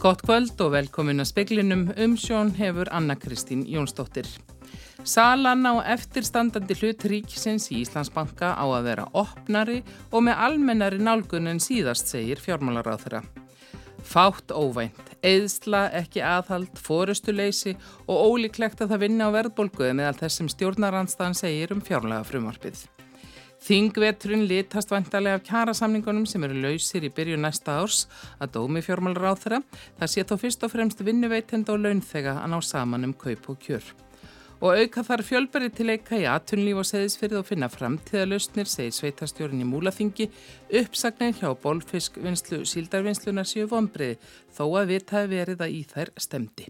Gott kvöld og velkomin að speklinum umsjón hefur Anna Kristín Jónsdóttir. Salan á eftirstandandi hlut ríkisins í Íslandsbanka á að vera opnari og með almennari nálgun en síðast segir fjármálaráð þeirra. Fátt óvænt, eðsla, ekki aðhald, fórustuleysi og ólíklegt að það vinna á verðbólguði meðal þess sem stjórnaranstaðan segir um fjárlega frumarpið. Þingveturinn litast vantarlega af kjærasamningunum sem eru lausir í byrju næsta árs að dómi fjármálur á þeirra. Það sé þó fyrst og fremst vinnuveitenda og launþega að ná saman um kaup og kjör. Og auka þar fjölberi til leika í atunlíf og seðisfyrð og finna framtíðalustnir, segir sveitastjórn í Múlaþingi, uppsagnir hjá bólfiskvinnslu síldarvinnslunar séu vonbreiði þó að vitaði verið að í þær stemdi.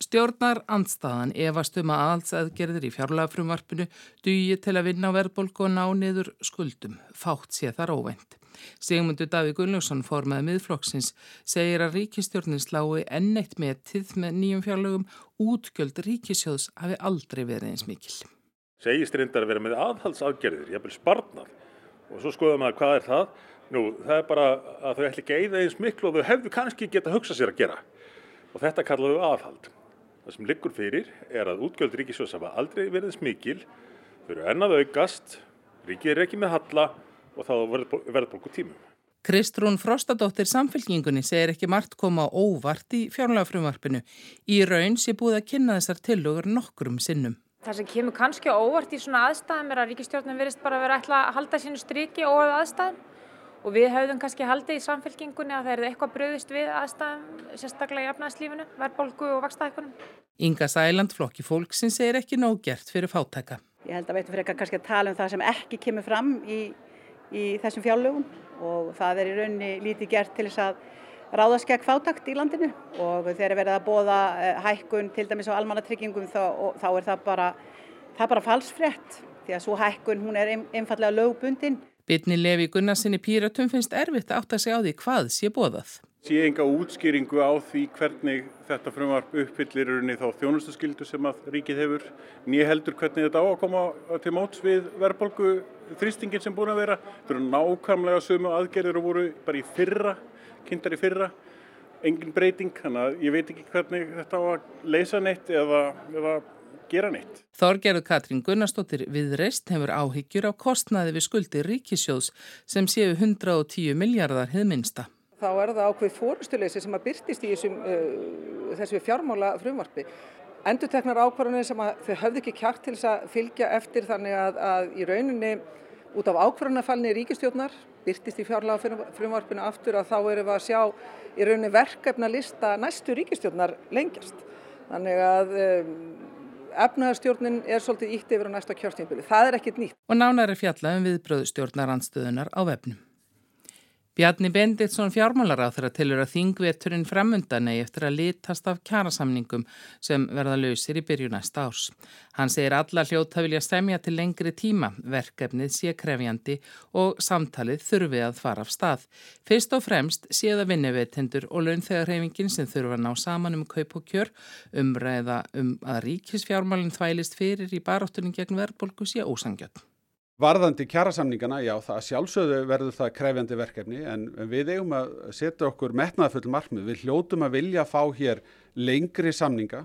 Stjórnar andstaðan efast um að aðaldsaðgerðir í fjárlagafrumvarpinu dugi til að vinna á verðbolgu og ná niður skuldum. Fátt sé þar óvænt. Sigmundur Davík Gunnljósson formaði miðflokksins segir að ríkistjórnin slái enneitt með tíð með nýjum fjárlögum útgjöld ríkisjóðs hafi aldrei verið eins mikil. Segist reyndar að vera með aðhaldsaðgerðir, ég vil sparnað og svo skoðum við að hvað er það? Nú, það er bara að þau ætli ekki eigða eins miklu og þau hefðu kannski geta hugsað sér að gera og þetta kallaðu aðhald. Það sem liggur fyrir er að útgjöld ríkisjóðs hafa aldrei verið smikil, þau eru ennað aukast, ríkið er ekki með halla og þá verður bólku tímum. Kristrún Frostadóttir samfélkingunni segir ekki margt koma óvart í fjárlagafrumvarpinu. Í raun sé búið að kynna þessar tilugur nokkrum sinnum. Það sem kemur kannski óvart í svona aðstæðum er að ríkistjórnum verist bara að vera ætla að halda sínu striki og aðstæðum og við höfðum kannski haldið í samfélkingunni að það er eitthvað bröðist við aðstæðum, sérstaklega í efnæðslífinu, verðbólgu og vakstaðikunum. Inga Sæland, flokki fólksins, er ekki nóg gert fyrir fátæka. Ég held að veitum fyrir eitthvað kannski að tala um það sem ekki kemur fram í, í þessum fjárlögum og það er í rauninni lítið gert til þess að ráðast gegn fátakt í landinu og þegar verið að bóða eh, hækkun til dæmis á almannatryggingum þá, þá er það bara, það bara falsfrett því að svo hækkun hún er einfallega lögbundin. Bitni Levi Gunnarsinni Píratum finnst erfitt að átta sig á því hvað sé bóðað. Sé enga útskýringu á því hvernig þetta frumvarp uppfyllir unni þá þjónustaskildu sem að ríkið hefur. Nýja heldur hvernig þetta á að koma til móts við verðbólgu þrýstingin sem búin að vera. Þetta eru nákvæmlega sömu aðgerðir og voru bara í fyrra, kynntar í fyrra. Engin breyting, þannig að ég veit ekki hvernig þetta á að leysa neitt eða, eða gera neitt. Þorgerður Katrín Gunnarsdóttir við reist hefur áhyggjur á kostnaði við skuldi ríkisjóðs sem séu 110 miljardar hefminsta. Þá er það ákveð fórustuleysi sem að byrtist í þessum, uh, þessu fjármála frumvarpi. Endurteknar ákvarðanir sem að þau höfðu ekki kjart til þess að fylgja eftir þannig að, að í rauninni út af ákvarðanarfalni ríkistjórnar byrtist í fjárláða frumvarpinu aftur að þá erum við að sjá í rauninni verkefna lista næstu ríkistjórnar lengjast. Þannig að um, efnaðarstjórnin er svolítið ítt yfir á næsta kjörstínbili. Það er ekkit nýtt. Og nánari fjalla um viðbröðustjórnarandstöðunar á vefnum. Bjarni Benditsson fjármálaráð þeirra tilur að þingveturinn framöndan eigi eftir að litast af kjærasamningum sem verða lausir í byrju næsta árs. Hann segir alla hljóta vilja stemja til lengri tíma, verkefnið sé krefjandi og samtalið þurfi að fara af stað. Fyrst og fremst séða vinniveitendur og launþegarhefingin sem þurfa að ná saman um kaup og kjör, umræða um að ríkisfjármálinn þvælist fyrir í baráttunum gegn verðbolgu sé ósangjöld. Varðandi kjærasamningana, já það sjálfsögðu verður það krefjandi verkefni en við eigum að setja okkur metnaðfull markmið. Við hljótum að vilja fá hér lengri samninga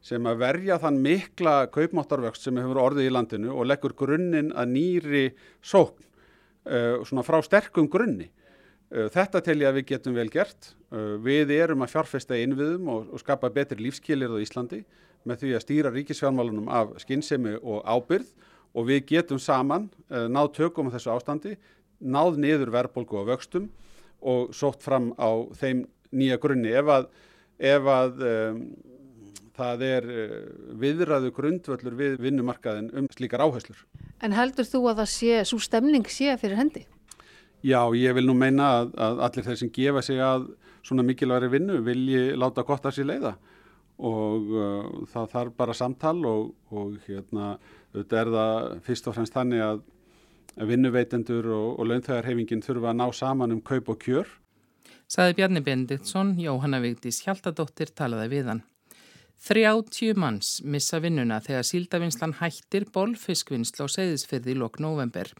sem að verja þann mikla kaupmáttarvöxt sem hefur orðið í landinu og leggur grunninn að nýri sókn uh, svona frá sterkum grunni. Uh, þetta tel ég að við getum vel gert. Uh, við erum að fjárfesta innviðum og, og skapa betri lífskilir á Íslandi með því að stýra ríkisfjármálunum af skinnsemi og ábyrð og við getum saman uh, náð tökum á þessu ástandi, náð niður verðbólgu og vöxtum og sótt fram á þeim nýja grunni. Ef að, ef að um, það er uh, viðræðu grundvöldur við vinnumarkaðin um slíkar áherslur. En heldur þú að það sé, svo stemning sé fyrir hendi? Já, ég vil nú meina að, að allir þeir sem gefa sig að svona mikilværi vinnu vilji láta gott að sér leiða og uh, það þarf bara samtal og, og hérna auðvitað er það fyrst og fremst þannig að vinnuveitendur og, og launþegarhefingin þurfa að ná saman um kaup og kjör. Saði Bjarni Benditsson, Jóhanna Vigdís Hjaltadóttir talaði við hann. 30 manns missa vinnuna þegar síldavinslan hættir bolfiskvinnslu á segðisfyrði í lok november.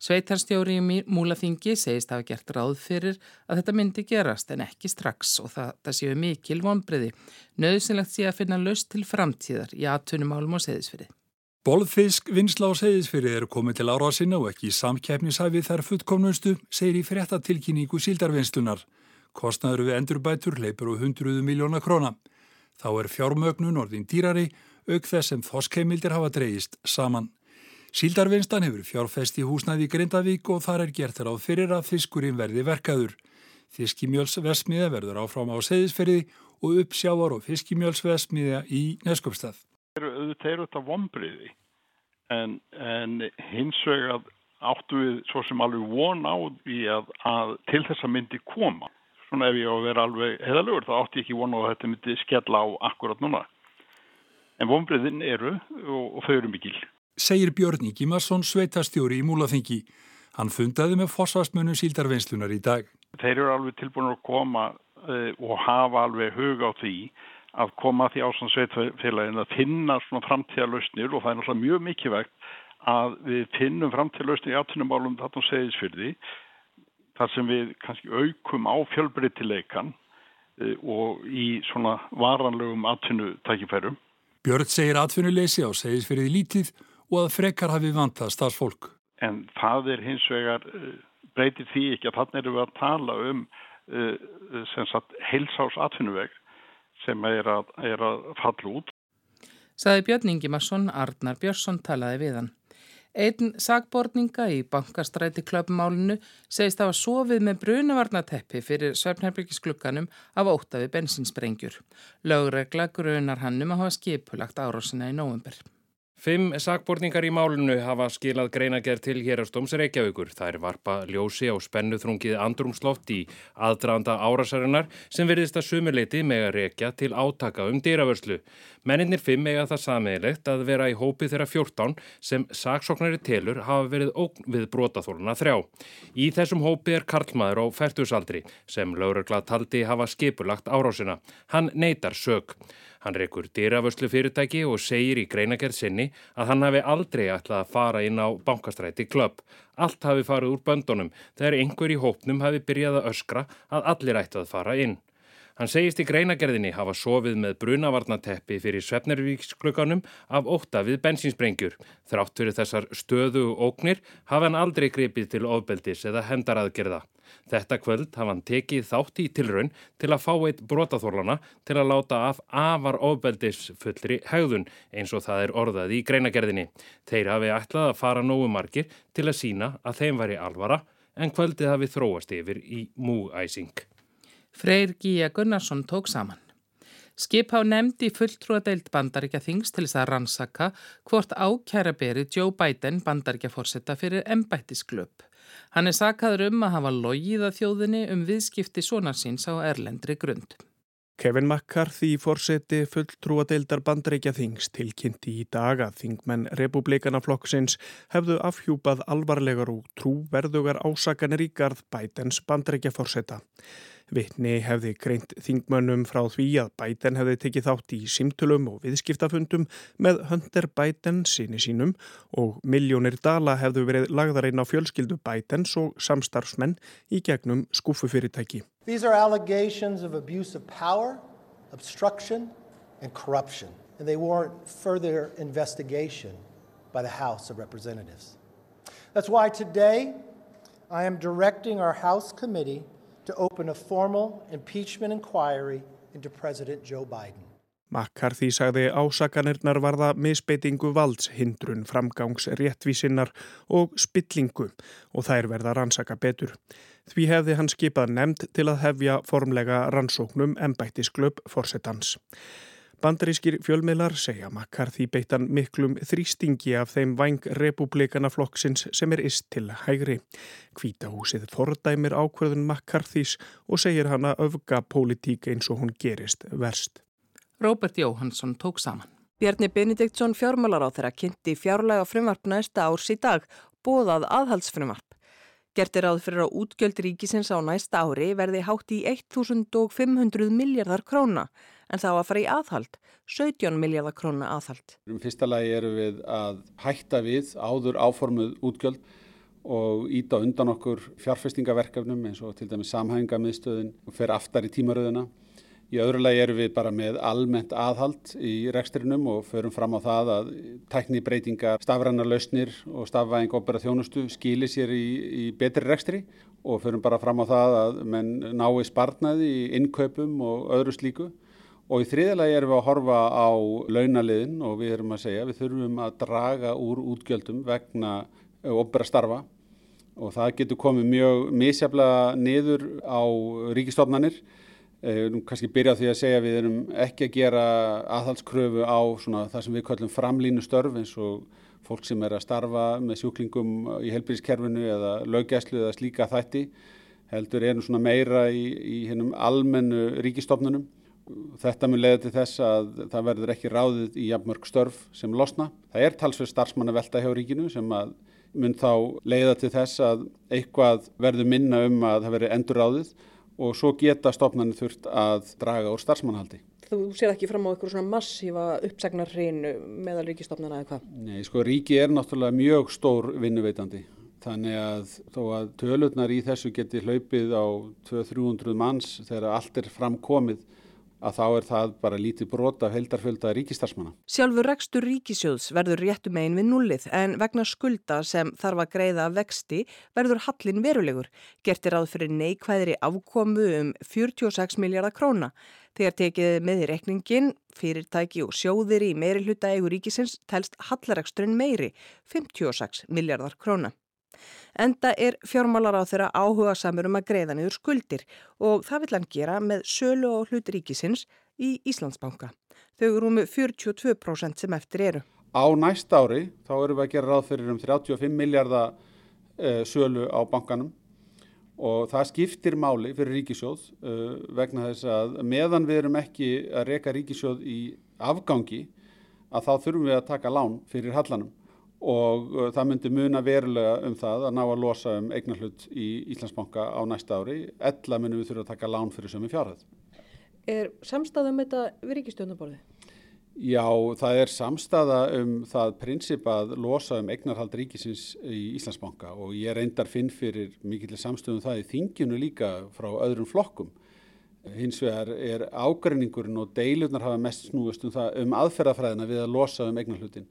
Sveitarstjóri í Múlaþingi segist hafa gert ráð fyrir að þetta myndi gerast en ekki strax og það, það séu mikil vonbriði. Nauðsynlegt sé að finna löst til framtíðar í aðtunumálum og segðisfyrði. Bolfisk vinsla á segðisfyrði eru komið til ára sinna og ekki í samkeppnisæfi þar fullkomnustu, segir í fréttatilkynningu síldarvinslunar. Kostnaður við endurbætur leipur á 100 miljóna króna. Þá er fjármögnun orðin dýrari auk þess sem þoskheimildir hafa dreyist saman. Síldarvinstan hefur fjárfest í húsnæði í Grindavík og þar er gert á fyrir að fiskurinn verði verkaður. Fiskimjölsvesmiða verður áfram á seðisferði og uppsjávar og fiskimjölsvesmiða í Neskjöpstað. Það eru auðvitað vonbriði en, en hins vegar áttu við svo sem alveg von á því að, að til þessa myndi koma svona ef ég á að vera alveg heðalugur þá átti ég ekki vona á að þetta myndi skella á akkurat núna. En vonbreiðin eru og, og þau eru mikil. Segir Björn Ígimarsson, sveitastjóri í Múlaþingi. Hann fundaði með fósfastmönu síldarveinslunar í dag. Þeir eru alveg tilbúin að koma uh, og hafa alveg hug á því að koma því ásand sveitfélagin að finna svona framtíðalösnir og það er náttúrulega mjög mikilvægt að við finnum framtíðalösnir í átunumálum þarna segis fyrir því þar sem við kannski aukum á fjölbreytileikan e, og í svona varanlegum atvinnutækifærum. Björn segir atvinnuleysi á segis fyrir því lítið og að frekar hafi vantað starfsfólk. En það er hins vegar e, breytir því ekki að þannig erum við að tala um uh, heilsás atvinnuveg sem er að, er að falla út. Saði Björn Ingimarsson, Arnar Björnsson talaði við hann. Einn sagborninga í bankastræti klöpumálunu segist að hafa sofið með brunavarnateppi fyrir Svefnherbyggisklukkanum af ótafi bensinsprengjur. Lögregla grunar hannum að hafa skipulagt árásina í nóvumber. Fimm sakborningar í málunu hafa skilað greinagerð til hérastóms Reykjavíkur. Er varpa ljósi á spennuþrungið andrumsloft í aðdraðanda árasarinnar sem verðist að sumuleiti með að rekja til átaka um dýravörslu. Menninir fimm eiga það sameigilegt að vera í hópi þeirra 14 sem saksóknari telur hafa verið ógn við brotaþóluna þrjá. Í þessum hópi er Karlmaður á færtusaldri sem laurugla taldi hafa skipulagt árásina. Hann neytar sög. Hann reykur dýravörslu fyrirtæki og segir í greinagerð sinni að hann hafi aldrei ætlað að fara inn á bankastræti klubb. Allt hafi farið úr böndunum þegar einhver í hópnum hafi byrjað að öskra að allir ætti að fara inn. Hann segist í greinagerðinni hafa sofið með brunavarnateppi fyrir Svefnervíksklökanum af ótta við bensinsprengjur. Þrátt fyrir þessar stöðu og óknir hafa hann aldrei gripið til ofbeldis eða hendaraðgerða. Þetta kvöld hafa hann tekið þátt í tilraun til að fá eitt brotaþorlana til að láta af afar ofbeldisfullri hegðun eins og það er orðað í greinagerðinni. Þeir hafi ætlað að fara nógu margir til að sína að þeim væri alvara en kvöldið hafi þróast yfir í múæsing. Freyr Gíja Gunnarsson tók saman. Skip á nefndi fulltrúadeild bandaríkja þings til þess að rannsaka hvort ákjæra beri Joe Biden bandaríkja fórsetta fyrir embættisklöp. Hann er sakaður um að hafa logið að þjóðinni um viðskipti sonarsins á erlendri grund. Kevin McCarthy fórseti fulltrúadeildar bandaríkja þings tilkynnti í dag að þingmenn republikanaflokksins hefðu afhjúpað alvarlegar og trúverðugar ásakanir í garð Bidens bandaríkja fórseta. Vittni hefði greint þingmönnum frá því að Biden hefði tekið þátt í simtulum og viðskiptafundum með Hunter Biden síni sínum og miljónir dala hefðu verið lagðarinn á fjölskyldu Bidens og samstarfsmenn í gegnum skúfufyrirtæki. These are allegations of abuse of power, obstruction and corruption and they warrant further investigation by the House of Representatives. That's why today I am directing our House Committee to open a formal impeachment inquiry into President Joe Biden. McCarthy sagði ásakanirnar varða misbeitingu valds, hindrun, framgangs, réttvísinnar og spillingu og þær verða rannsaka betur. Því hefði hann skipað nefnd til að hefja formlega rannsóknum embættisklöp fórsetans. Bandarískir fjölmiðlar segja McCarthy beittan miklum þrýstingi af þeim vang republikana flokksins sem er ist til hægri. Kvítahúsið fordæmir ákverðun McCarthys og segir hana öfga pólitík eins og hún gerist verst. Robert Jóhansson tók saman. Bjarni Benediktsson fjármálar á þeirra kynnti fjárlega frumvarp næsta árs í dag, bóðað aðhaldsfrumvarp. Gert er áður fyrir að útgjöld ríkisins á næsta ári verði hátt í 1500 miljardar króna en þá að fara í aðhald, 17 miljardar króna aðhald. Um fyrsta lagi eru við að hætta við áður áformuð útgjöld og íta undan okkur fjárfestingaverkefnum eins og til dæmis samhængamiðstöðin og fer aftar í tímaröðuna. Í öðru lagi erum við bara með almennt aðhald í rekstrinum og förum fram á það að tæknibreitingar, stafrænar lausnir og stafvæðing opera þjónustu skilir sér í, í betri rekstri og förum bara fram á það að menn nái sparnaði í innkaupum og öðru slíku. Og í þriðalagi erum við að horfa á launaliðin og við erum að segja við þurfum að draga úr útgjöldum vegna opera starfa og það getur komið mjög misjaflega niður á ríkistofnanir Nú kannski byrja á því að segja að við erum ekki að gera aðhalskröfu á það sem við kallum framlínu störf eins og fólk sem er að starfa með sjúklingum í helbíðiskerfinu eða löggæslu eða slíka þætti heldur erum svona meira í, í hennum almennu ríkistofnunum. Þetta mun leiða til þess að það verður ekki ráðið í jafnmörg störf sem losna. Það er talsverð starfsmanna velta hjá ríkinu sem að mun þá leiða til þess að eitthvað verður minna um að það verður endur ráðið og svo geta stofnarnir þurft að draga úr starfsmannhaldi. Þú sér ekki fram á eitthvað svona massífa uppsagnarreinu meðal ríkistofnana eða hvað? Nei, sko ríki er náttúrulega mjög stór vinnuveitandi. Þannig að þó að tölurnar í þessu geti hlaupið á 200-300 manns þegar allt er framkomið að þá er það bara lítið brot af heldarfjölda ríkistarsmanna. Sjálfur rekstur ríkisjóðs verður réttum einn við nullið en vegna skulda sem þarf að greiða vexti verður hallin verulegur. Gert er ráð fyrir neikvæðri afkomu um 46 miljardar króna. Þegar tekið með í rekningin, fyrirtæki og sjóðir í meiri hluta eigur ríkisins telst hallareksturinn meiri 56 miljardar króna. Enda er fjármálar á þeirra áhuga samur um að greiða niður skuldir og það vill hann gera með sölu og hlut ríkisins í Íslandsbanka. Þau eru um 42% sem eftir eru. Á næst ári þá eru við að gera ráð fyrir um 35 miljardar uh, sölu á bankanum og það skiptir máli fyrir ríkisjóð uh, vegna þess að meðan við erum ekki að reyka ríkisjóð í afgangi að þá þurfum við að taka lán fyrir hallanum og uh, það myndi muna verulega um það að ná að losa um eignarhlut í Íslandsbanka á næsta ári. Ella munum við þurfa að taka lán fyrir sömu fjárhæð. Er samstæða um þetta við ríkistjónaborði? Já, það er samstæða um það prinsip að losa um eignarhald ríkisins í Íslandsbanka og ég reyndar finn fyrir mikillir samstöðum um það í þinginu líka frá öðrum flokkum. Hins vegar er ágreiningurinn og deilurnar hafa mest snúist um, um aðferðafræðina við að losa um eignarhlutin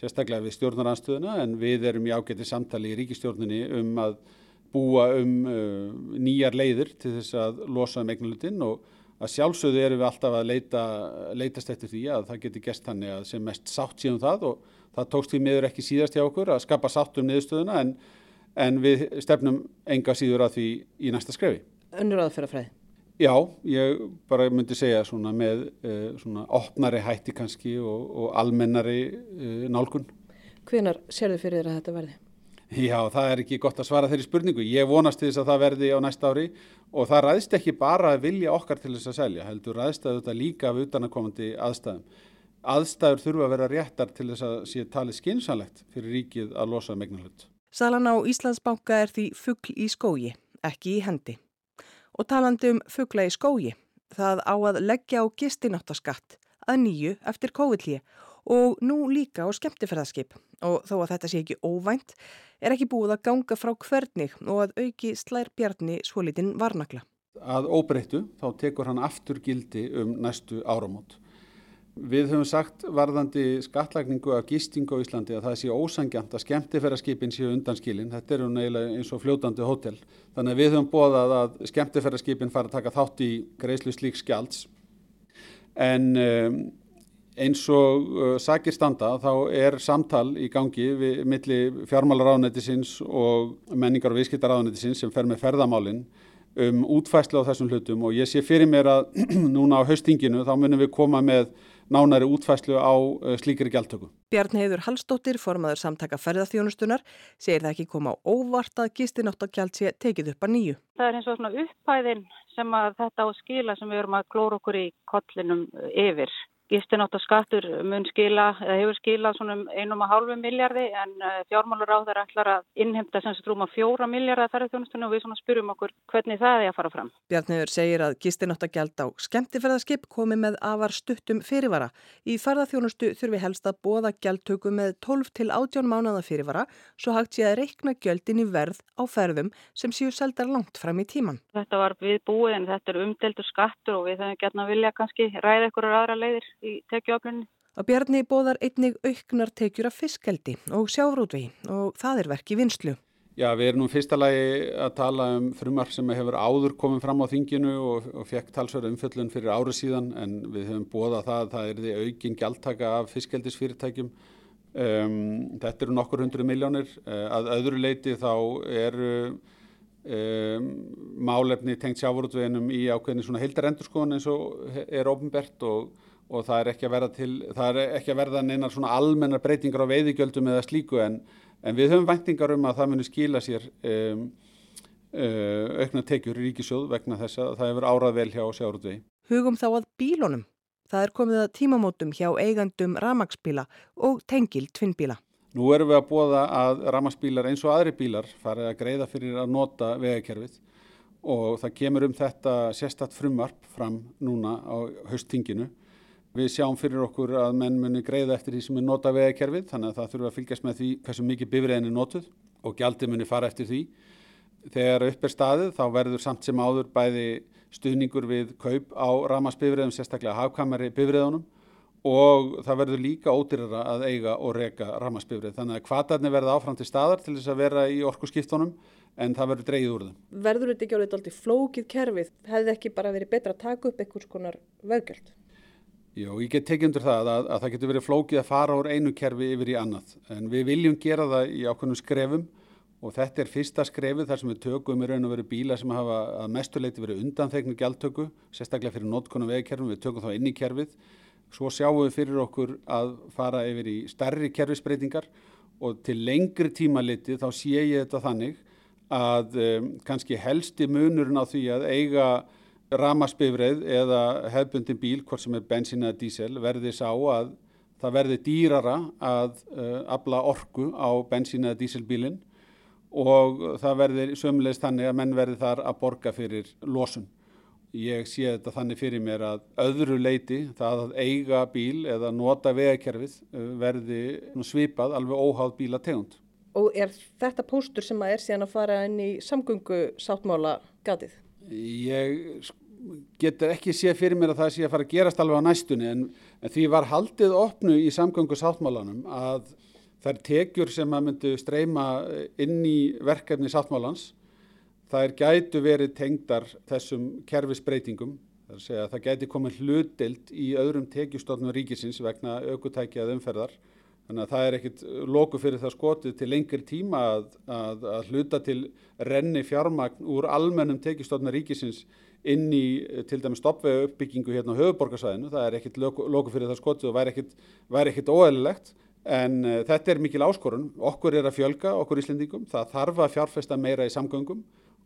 sérstaklega við stjórnaranstöðuna en við erum í ágætti samtali í ríkistjórnini um að búa um uh, nýjar leiðir til þess að losa um eignalutinn og að sjálfsögðu erum við alltaf að leita, leitast eftir því að það geti gest þannig að sem mest sátt síðan það og það tókst því miður ekki síðast hjá okkur að skapa sátt um niðurstöðuna en, en við stefnum enga síður að því í næsta skrefi. Önnur aðferðafræði? Já, ég bara myndi segja svona með uh, svona opnari hætti kannski og, og almennari uh, nálgun. Hvenar sér þið fyrir þér að þetta verði? Já, það er ekki gott að svara þeirri spurningu. Ég vonast þess að það verði á næsta ári og það ræðst ekki bara að vilja okkar til þess að selja, heldur ræðst að þetta líka af utanakomandi aðstæðum. Aðstæður þurfa að vera réttar til þess að sé talið skinsanlegt fyrir ríkið að losa megnarhlut. Salan á Íslandsbanka er því fuggl í skógi, ekki í hendi. Og talandi um fuggla í skógi, það á að leggja á gistináttaskatt að nýju eftir kóvillíi og nú líka á skemmtifærðarskip og þó að þetta sé ekki óvænt er ekki búið að ganga frá hvernig og að auki slær bjarni svolítinn varnakla. Að óbreyttu þá tekur hann aftur gildi um næstu áramót. Við höfum sagt varðandi skattlagningu af gistingu á Íslandi að það sé ósangjant að skemmtifæraskipin séu undanskilin. Þetta eru neila eins og fljótandi hótel. Þannig að við höfum bóðað að skemmtifæraskipin fara að taka þátt í greiðslu slík skjalds. En um, eins og uh, sakir standa þá er samtal í gangi við milli fjármálaráðnættisins og menningar og viðskiptaráðnættisins sem fer með ferðamálinn um útfæslu á þessum hlutum og ég sé fyrir mér að núna á haustinginu þá munum við koma með nánari útfæslu á uh, slíkri gjaldtöku. Bjarnheiður Hallstóttir, formaður samtaka ferðarþjónustunar, segir það ekki koma á óvart að gistináttagjald sé tekið upp að nýju. Það er eins og upphæðin sem þetta á skila sem við erum að klóra okkur í kollinum yfir. Gistináttaskattur mun skila, eða hefur skilað svona um einum og hálfu miljardi en eh, fjármálur á þeirra ætlar að innhemta sem sem trúma fjóra miljardi að ferðarþjónustunum og við svona spurum okkur hvernig það er að fara fram. Bjarniður segir að gistináttagjald á skemmtifærðarskip komi með afar stuttum fyrirvara. Í ferðarþjónustu þurfi helst að bóða gjaldtöku með 12 til 18 mánada fyrirvara svo hægt sé að reikna gjöldin í verð á ferðum sem séu seldar langt fram í tíman. Þetta var við búið en þetta er umdeltur skattur og við í tekjuöflunni. Að Bjarni bóðar einnig auknar tekjur af fiskeldi og sjávrútvegi og það er verki vinslu. Já, við erum nú fyrsta lagi að tala um frumar sem hefur áður komið fram á þinginu og, og fekk talsverða umfjöllun fyrir árið síðan en við höfum bóðað það að það er því aukin gjaldtaka af fiskeldisfyrirtækjum. Um, þetta eru nokkur hundru miljónir. Uh, að öðru leiti þá eru um, málefni tengt sjávrútveginum í ákveðinu svona heildarendurskóðan eins og er ofnbert og og það er ekki að verða til, það er ekki að verða neinar svona almennar breytingar á veiðigjöldum eða slíku en, en við höfum væntingar um að það muni skila sér um, uh, aukna tekjur í ríkisjóð vegna þess að það hefur árað vel hjá sjárútvegi. Hugum þá að bílunum. Það er komið að tímamótum hjá eigandum ramagsbíla og tengil tvinnbíla. Nú erum við að bóða að ramagsbílar eins og aðri bílar farið að greiða fyrir að nota vegakerfið og það kemur um þetta sérstatt frumvarp fram núna á haustinginu Við sjáum fyrir okkur að menn muni greiða eftir því sem er nota vegakerfið þannig að það þurfa að fylgjast með því hversu mikið bifræðin er notuð og gjaldi muni fara eftir því. Þegar upp er staðið þá verður samt sem áður bæði stuðningur við kaup á ramasbifræðum, sérstaklega hafkamari bifræðunum og það verður líka ódyrra að eiga og reka ramasbifræð. Þannig að kvatarnir verða áfram til staðar til þess að vera í orku skiptunum en það verður dreyið úr það. Verður þetta ekki alveg flókið kerfið? Hefði ekki bara verið betra að taka upp einhvers konar veggjöld? Jú, ég get tekið undir það að, að það getur verið flókið að fara úr einu kerfi yfir í annað en við viljum gera það í ákveðnum skrefum og þetta er fyrsta skrefið þar sem við tökum í raun og veru bíla sem hafa að mestuleiti verið undanþegnu gjaldtöku, sérstaklega fyrir notkunum vegikerfum, við tökum þá inn í kerfið. Svo sjáum við fyrir okkur að fara yfir í stærri kerfisbreytingar og til lengri tíma liti þá sé ég þetta þannig að um, kannski helsti munurinn á því að eiga ramaspifreið eða hefbundin bíl, hvort sem er bensín eða dísel, verði sá að það verði dýrara að uh, abla orku á bensín eða díselbílinn og það verði sömulegist þannig að menn verði þar að borga fyrir losun. Ég sé þetta þannig fyrir mér að öðru leiti það að eiga bíl eða nota vegakerfið uh, verði svipað alveg óháð bílategund. Og er þetta póstur sem að er síðan að fara inn í samgöngu sáttmála gatið? Ég getur ekki sé fyrir mér að það sé að fara að gerast alveg á næstunni en, en því var haldið opnu í samgöngu sáttmálanum að þær tekjur sem að myndu streyma inn í verkefni sáttmálans er gætu verið tengdar þessum kerfisbreytingum. Það, segja, það gæti komið hlutild í öðrum tekjustofnum ríkisins vegna aukutækjað umferðar. Þannig að það er ekkit loku fyrir það skotið til lengri tíma að, að, að hluta til renni fjármagn úr almennum tekistofna ríkisins inn í til dæmi stoppvegu uppbyggingu hérna á höfuborgarsæðinu. Það er ekkit loku, fyrir það skotið og væri ekkit, ekkit óæðilegt. En uh, þetta er mikil áskorun. Okkur er að fjölga, okkur íslendingum. Það þarf að fjárfesta meira í samgöngum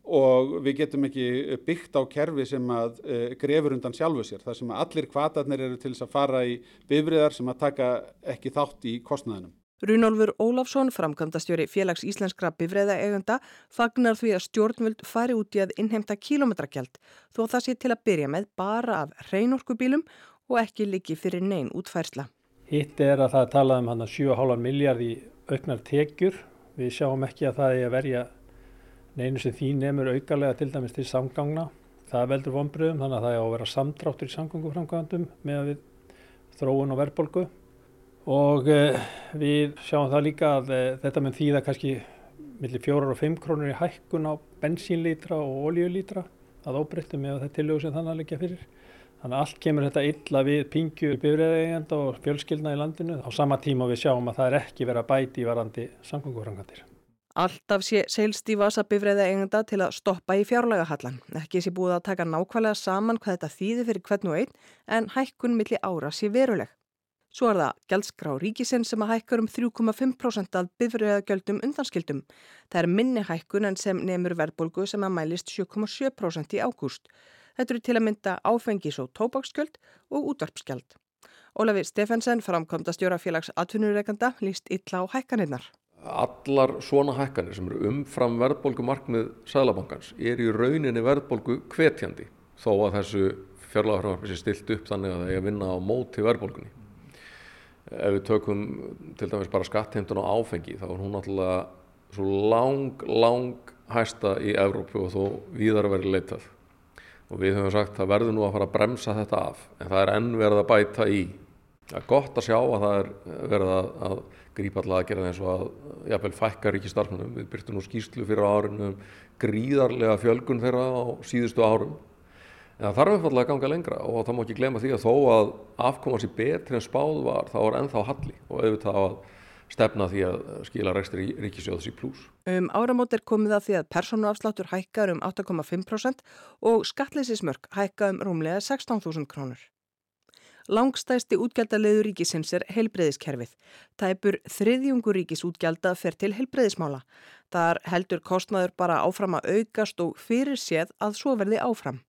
og við getum ekki byggt á kerfi sem að uh, grefur undan sjálfu sér. Það sem allir kvatarnir eru til þess að fara í bifriðar sem að taka ekki þátt í kostnæðinum. Runolfur Ólafsson, framkvæmdastjóri félags íslenskra bifræða eigenda, fagnar því að stjórnvöld fari út í að innheimta kílometrakjald þó það sé til að byrja með bara af hreinorkubílum og ekki liggi fyrir neyn útfærsla. Hitt er að það talað um hann að 7,5 miljard í auknar tekjur. Við sjáum ekki að það er að verja neinu sem því nefnur aukarlega til dæmis til samgangna. Það veldur vonbröðum þannig að það er að vera samdráttur í samganguframkvæmdum með þróun og verðbolgu og uh, við sjáum það líka að uh, þetta mun þýða kannski millir fjórar og fimm krónur í hækkun á bensínlítra og oljulítra að óbreyttum með þetta tilögu sem þannig að leggja fyrir. Þannig að allt kemur þetta illa við pingju bifræðeigenda og fjölskyldna í landinu á sama tíma við sjáum að það er ekki verið að bæti í varandi samgöngurrangandir. Alltaf sé seilst í vasa bifræðeigenda til að stoppa í fjárlægahallan. Ekki sé búið að taka nákvæmlega saman hvað þetta þýði fyrir hvern og einn en hækkun milli ára sé veruleg. Svo er það gjaldskrá ríkisinn sem að hækkar um 3,5% af bifröðagjöldum undanskildum. Það er minni hækkun en sem nefnur verðbólgu sem að mælist 7,7% í ágúst. Þetta eru til að mynda áfengis og tóbaksgjöld og útvarpsgjöld. Ólafi Stefensen, framkomta stjórafélags atvinnureikanda, líst illa á hækkanirnar. Allar svona hækkanir sem eru umfram verðbólgumarkmið Sælabankans er í rauninni verðbólgu hvetjandi þó að þessu fjárlagafröðarpi sé stilt upp þannig að það er að vinna á móti verðbólgunni. Ef við tökum til dæmis bara skattheimtun á áfengi þá er hún náttúrulega svo lang, lang hæsta í Evrópu og þó víðar verið leitað. Og við höfum sagt að verður nú að fara að bremsa þetta af en það er enn verið að bæta í. Það er gott að sjá að það er verið að, að grípa alltaf að gera það eins og að jafnvel fækka ríkistarfnum. Við byrtum nú skýslu fyrir árinu um gríðarlega fjölgun þeirra á síðustu árum. En það þarf einfallega að ganga lengra og það má ekki glema því að þó að afkoma sér betri en spáð var þá er ennþá halli og auðvitað að stefna því að skila rekstri ríkisjóðs í plús. Um áramót er komið að því að persónuafsláttur hækkar um 8,5% og skatleysismörk hækka um rúmlega 16.000 krónur. Langstæsti útgjaldalegu ríkisins er heilbreyðiskerfið. Tæpur þriðjungur ríkisútgjalda fer til heilbreyðismála. Þar heldur kostnaður bara áfram að aukast og fyrir séð að svo verði áfram.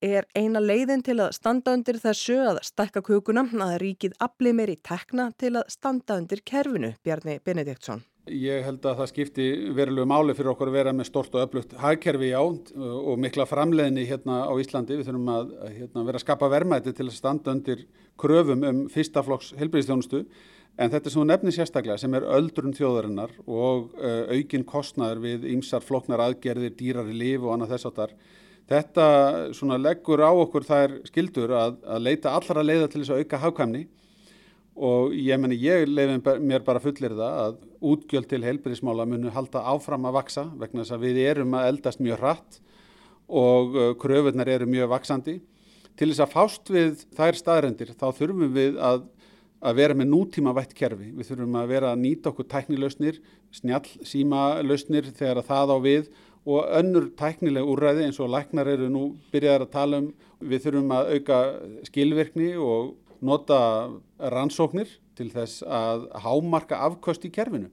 Er eina leiðin til að standa undir þessu að stakka kukuna að ríkið afli meir í tekna til að standa undir kerfinu, Bjarni Benediktsson? Ég held að það skipti verulegu máli fyrir okkur að vera með stort og öflugt hagkerfi á og mikla framleiðni hérna á Íslandi. Við þurfum að hérna, vera að skapa vermaði til að standa undir kröfum um fyrsta flokks helbriðstjónustu. En þetta er svona nefni sérstaklega sem er öldrun þjóðarinnar og uh, aukin kostnaður við ýmsar floknar aðgerðir, dýrar í líf og annað þess áttar. Þetta svona leggur á okkur þær skildur að, að leita allra leiða til þess að auka hagkvæmni og ég meni ég leiði mér bara fullir það að útgjöld til heilbyrðismála munu halda áfram að vaksa vegna þess að við erum að eldast mjög hratt og uh, kröfunar eru mjög vaksandi. Til þess að fást við þær staðrendir þá þurfum við að, að vera með nútíma vætt kerfi. Við þurfum að vera að nýta okkur tæknilausnir, snjall símalausnir þegar það á við og önnur tæknileg úrræði eins og læknar eru nú byrjaðar að tala um. Við þurfum að auka skilvirkni og nota rannsóknir til þess að hámarka afköst í kerfinu.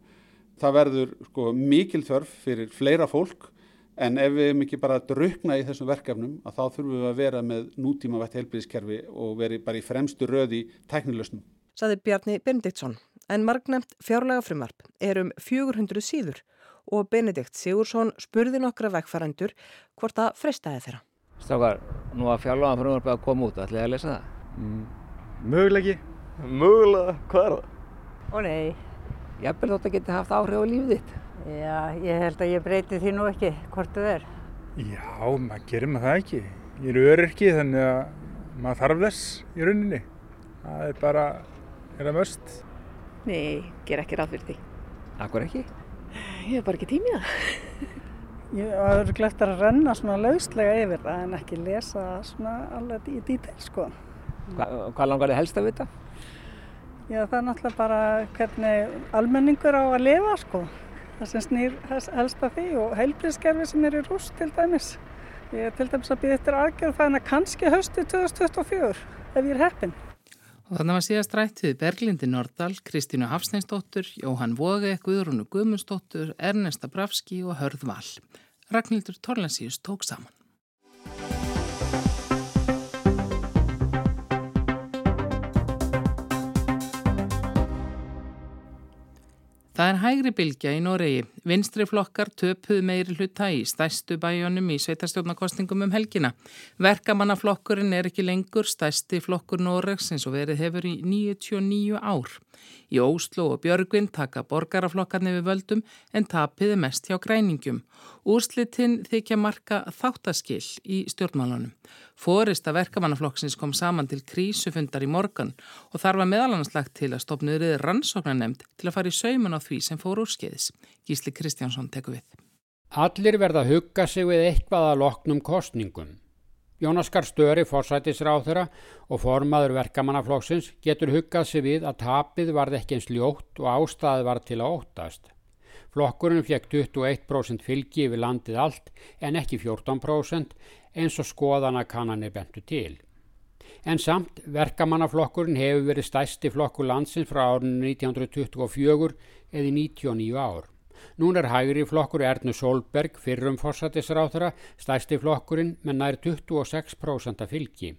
Það verður sko, mikil þörf fyrir fleira fólk en ef við ekki bara drukna í þessum verkefnum að þá þurfum við að vera með nútíma vett helbriðskerfi og veri bara í fremstu röði tæknilösnum. Saði Bjarni Benediktsson. En margnemt fjárlega frumvarp er um 400 síður og Benedikt Sigursson spurði nokkra vegfærandur hvort að freystaði þeirra. Strákar, nú að fjárlega frumvarp að koma út, ætlaði að lesa það? Mm. Mögulegi. Mögulega, hvað er það? Ó nei, ég þótt að geta haft áhrif á lífið þitt. Já, ég held að ég breyti því nú ekki hvort þú er. Já, maður gerir maður það ekki. Ég er öryrki þannig að maður þarf þess í rauninni. Það er bara, er það möst. Nei, ger ekki ráð fyrir því. Akkur ekki? Ég hef bara ekki tímið það. Ég var glögt að renna svona lauslega yfir það en ekki lesa svona alveg í dítel sko. Hva, hvað langar þið helst að vita? Já, það er náttúrulega bara hvernig almenningur á að lifa sko. Það sem snýr helst að því og heilbríðskerfi sem er í rúst til dæmis. Ég er til dæmis að býða eftir aðgjörð þannig að kannski höstu 2024 ef ég er heppin. Og þannig var síðast rætt við Berglindi Nordal, Kristínu Hafsteinsdóttur, Jóhann Vóge, Guðrúnu Guðmundsdóttur, Ernesta Brafski og Hörð Val. Ragnhildur Torlensíus tók saman. Það er hægri bylgja í Noregi. Vinstri flokkar töpuð meiri hluta í stærstu bæjónum í sveitarstjórnarkostningum um helgina. Verkamannaflokkurinn er ekki lengur stærsti flokkur Noregs eins og verið hefur í 99 ár. Í Óslo og Björgvin taka borgaraflokkarni við völdum en tapiði mest hjá græningum. Úrslitinn þykja marka þáttaskill í stjórnmálunum. Fórista verkamannaflokksins kom saman til krísufundar í morgun og þar var meðalanslagt til að stopniðrið rannsóknarnemnd til að fara í saumun á því sem fór úr skeiðis. Gísli Kristjánsson tekur við. Allir verða að hugga sig við eitthvað að loknum kostningum. Jónaskar Störi, forsætisráþura og formaður verkamannaflokksins getur huggað sig við að tapið varð ekki eins ljótt og ástæði var til að óttast. Flokkurinn fekk 21% fylgi yfir landið allt en ekki 14% eins og skoðana kannanir bentu til. En samt verkamannaflokkurinn hefur verið stæsti flokkur landsins frá árinu 1924 eða 99 ár. Nún er hægri flokkur Ernu Solberg fyrrum fórsættisráþara stæsti flokkurinn með nær 26% af fylgi.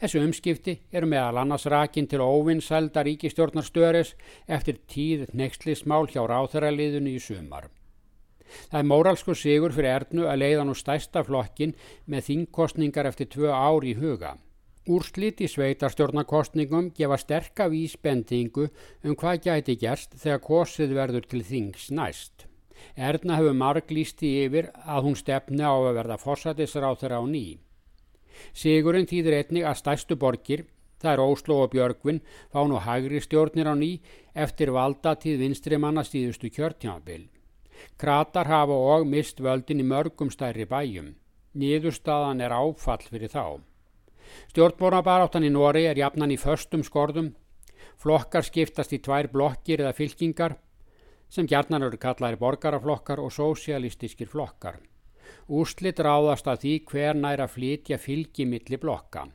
Þessu umskipti eru meðal annars rakin til óvinnsælda ríkistjórnar störes eftir tíð nexlismál hjá ráþæraliðinu í sumar. Það er móralsku sigur fyrir Ernu að leiða nú stæsta flokkin með þingkostningar eftir tvö ár í huga. Úrslit í sveitarstjórnarkostningum gefa sterka vísbendingu um hvað gæti gerst þegar kosið verður til þings næst. Erna hefur marglýsti yfir að hún stefni á að verða fórsætisráð þeirra á ný. Sigurinn þýðir einnig að stæstu borgir, það er Óslo og Björgvin, fá nú hægri stjórnir á ný eftir valdatíð vinstri manna stíðustu kjörtjánabil. Kratar hafa og mist völdin í mörgum stærri bæjum. Nýðurstaðan er áfall fyrir þá. Stjórnbornabaráttan í Nóri er jafnan í förstum skorðum. Flokkar skiptast í tvær blokkir eða fylkingar sem gjarnan eru kallaðir borgaraflokkar og sósialistískir flokkar. Úslit ráðast að því hver næra flytja fylgi milli blokka.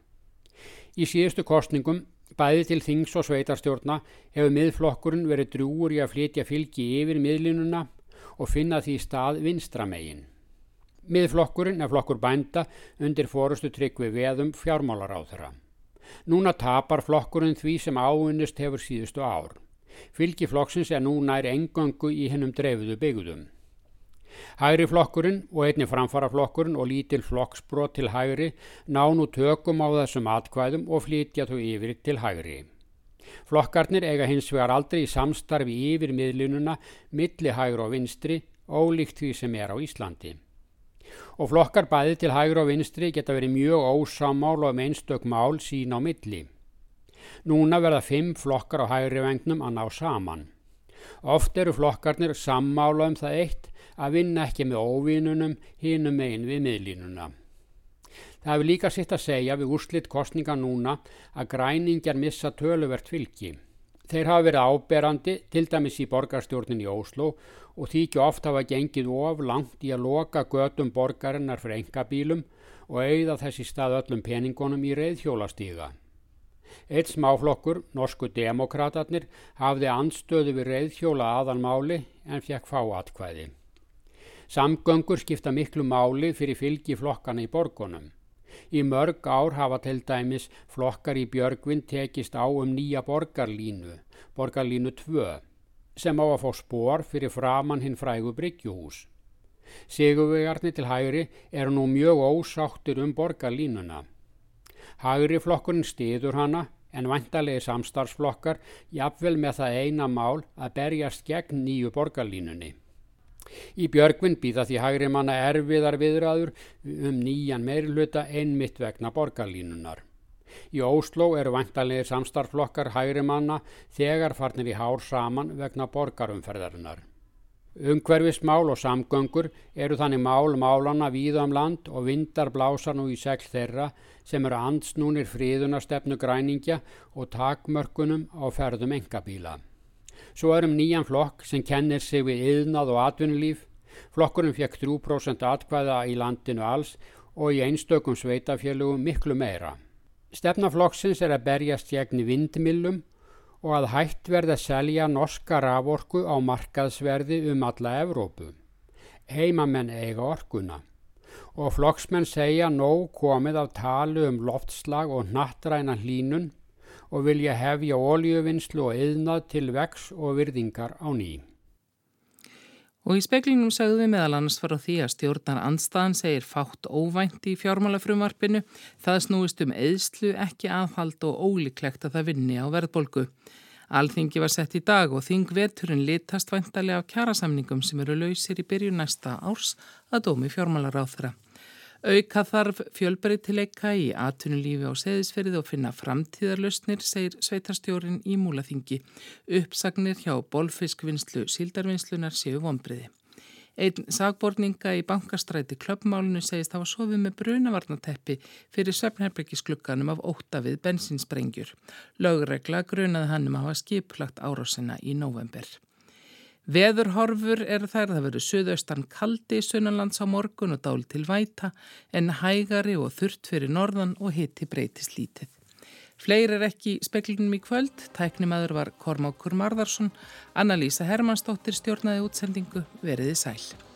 Í síðustu kostningum, bæði til þings og sveitarstjórna, hefur miðflokkurinn verið drúur í að flytja fylgi yfir miðlinuna og finna því stað vinstramegin. Miðflokkurinn er flokkur bænda undir fórustu trygg við veðum fjármálaráðara. Núna tapar flokkurinn því sem ávinnist hefur síðustu ár. Fylgi flokksins er nú nær engöngu í hennum dreifuðu byggðum. Hægri flokkurinn og einni framfara flokkurinn og lítil flokksbrot til hægri ná nú tökum á þessum atkvæðum og flytja þau yfir til hægri. Flokkarnir eiga hins vegar aldrei í samstarfi yfir miðlununa, milli hægur og vinstri, ólíkt því sem er á Íslandi. Og flokkar bæði til hægur og vinstri geta verið mjög ósamál og um einstök mál sín á milli. Núna verða fimm flokkar á hægri vengnum að ná saman. Oft eru flokkarnir sammála um það eitt að vinna ekki með óvinunum hinum einn við miðlínuna. Það hefur líka sitt að segja við úrslitt kostninga núna að græningjar missa töluvert fylgi. Þeir hafa verið áberandi til dæmis í borgarstjórnin í Óslo og þykju oft hafa gengið of langt í að loka gödum borgarinnar fyrir engabílum og auða þessi stað öllum peningunum í reyðhjólastíga. Eitt smáflokkur, norsku demokraterni, hafði anstöðu við reyðhjóla aðanmáli en fekk fá atkvæði. Samgöngur skipta miklu máli fyrir fylgi flokkana í borgunum. Í mörg ár hafa til dæmis flokkar í Björgvin tekist á um nýja borgarlínu, borgarlínu 2, sem á að fá spór fyrir framann hinn frægu Bryggjuhús. Sigurvegarnir til hægri eru nú mjög ósáttir um borgarlínuna. Hægri flokkurinn stiður hana en vantalegi samstarfsflokkar jafnvel með það eina mál að berjast gegn nýju borgarlínunni. Í Björgvin býða því hægri manna erfiðar viðræður um nýjan meirluta einmitt vegna borgarlínunar. Í Óslo eru vantanlegir samstarflokkar hægri manna þegar farnir í hár saman vegna borgarumferðarinnar. Umhverfismál og samgöngur eru þannig mál málana víðam um land og vindar blása nú í segl þeirra sem eru ansnúnir fríðunastefnu græningja og takmörkunum á ferðum engabíla. Svo erum nýjan flokk sem kennir sig við yðnað og atvinnulíf. Flokkurinn fekk 3% atkvæða í landinu alls og í einstökum sveitafélugum miklu meira. Stefnaflokksins er að berjast gegn vindmillum og að hætt verða að selja norska raforku á markaðsverði um alla Evrópu. Heimamenn eiga orkuna og flokksmenn segja nóg komið af talu um loftslag og nattræna hlínun og vilja hefja ólíuvinnslu og yðnað til vex og virðingar á ný. Og í speklinum sagðum við meðal annars fara því að stjórnar anstaðan segir fátt óvænt í fjármálafrumvarpinu. Það snúist um eðslu, ekki aðhald og ólíklegt að það vinni á verðbolgu. Alþingi var sett í dag og þingveturinn litast væntalega af kjærasamningum sem eru lausir í byrju næsta árs að dómi fjármálaráþra. Auka þarf fjölbreytileika í atvinnulífi á seðisferði og finna framtíðarlausnir, segir sveitarstjórin í Múlaþingi. Uppsagnir hjá bolfiskvinnslu síldarvinnslunar séu vonbriði. Einn sagborninga í bankastræti klöpmálunu segist hafa sofið með brunavarnateppi fyrir söfnherbyggisklukkanum af óta við bensinsprengjur. Lögregla grunaði hann um að hafa skiplagt árásina í november. Veðurhorfur er þær það verið söðaustan kaldi sunnanlands á morgun og dál til væta en hægari og þurft fyrir norðan og hitti breytist lítið. Fleir er ekki speklinum í kvöld, tæknimaður var Kormákur Marðarsson, Anna-Lísa Hermannsdóttir stjórnaði útsendingu, veriði sæl.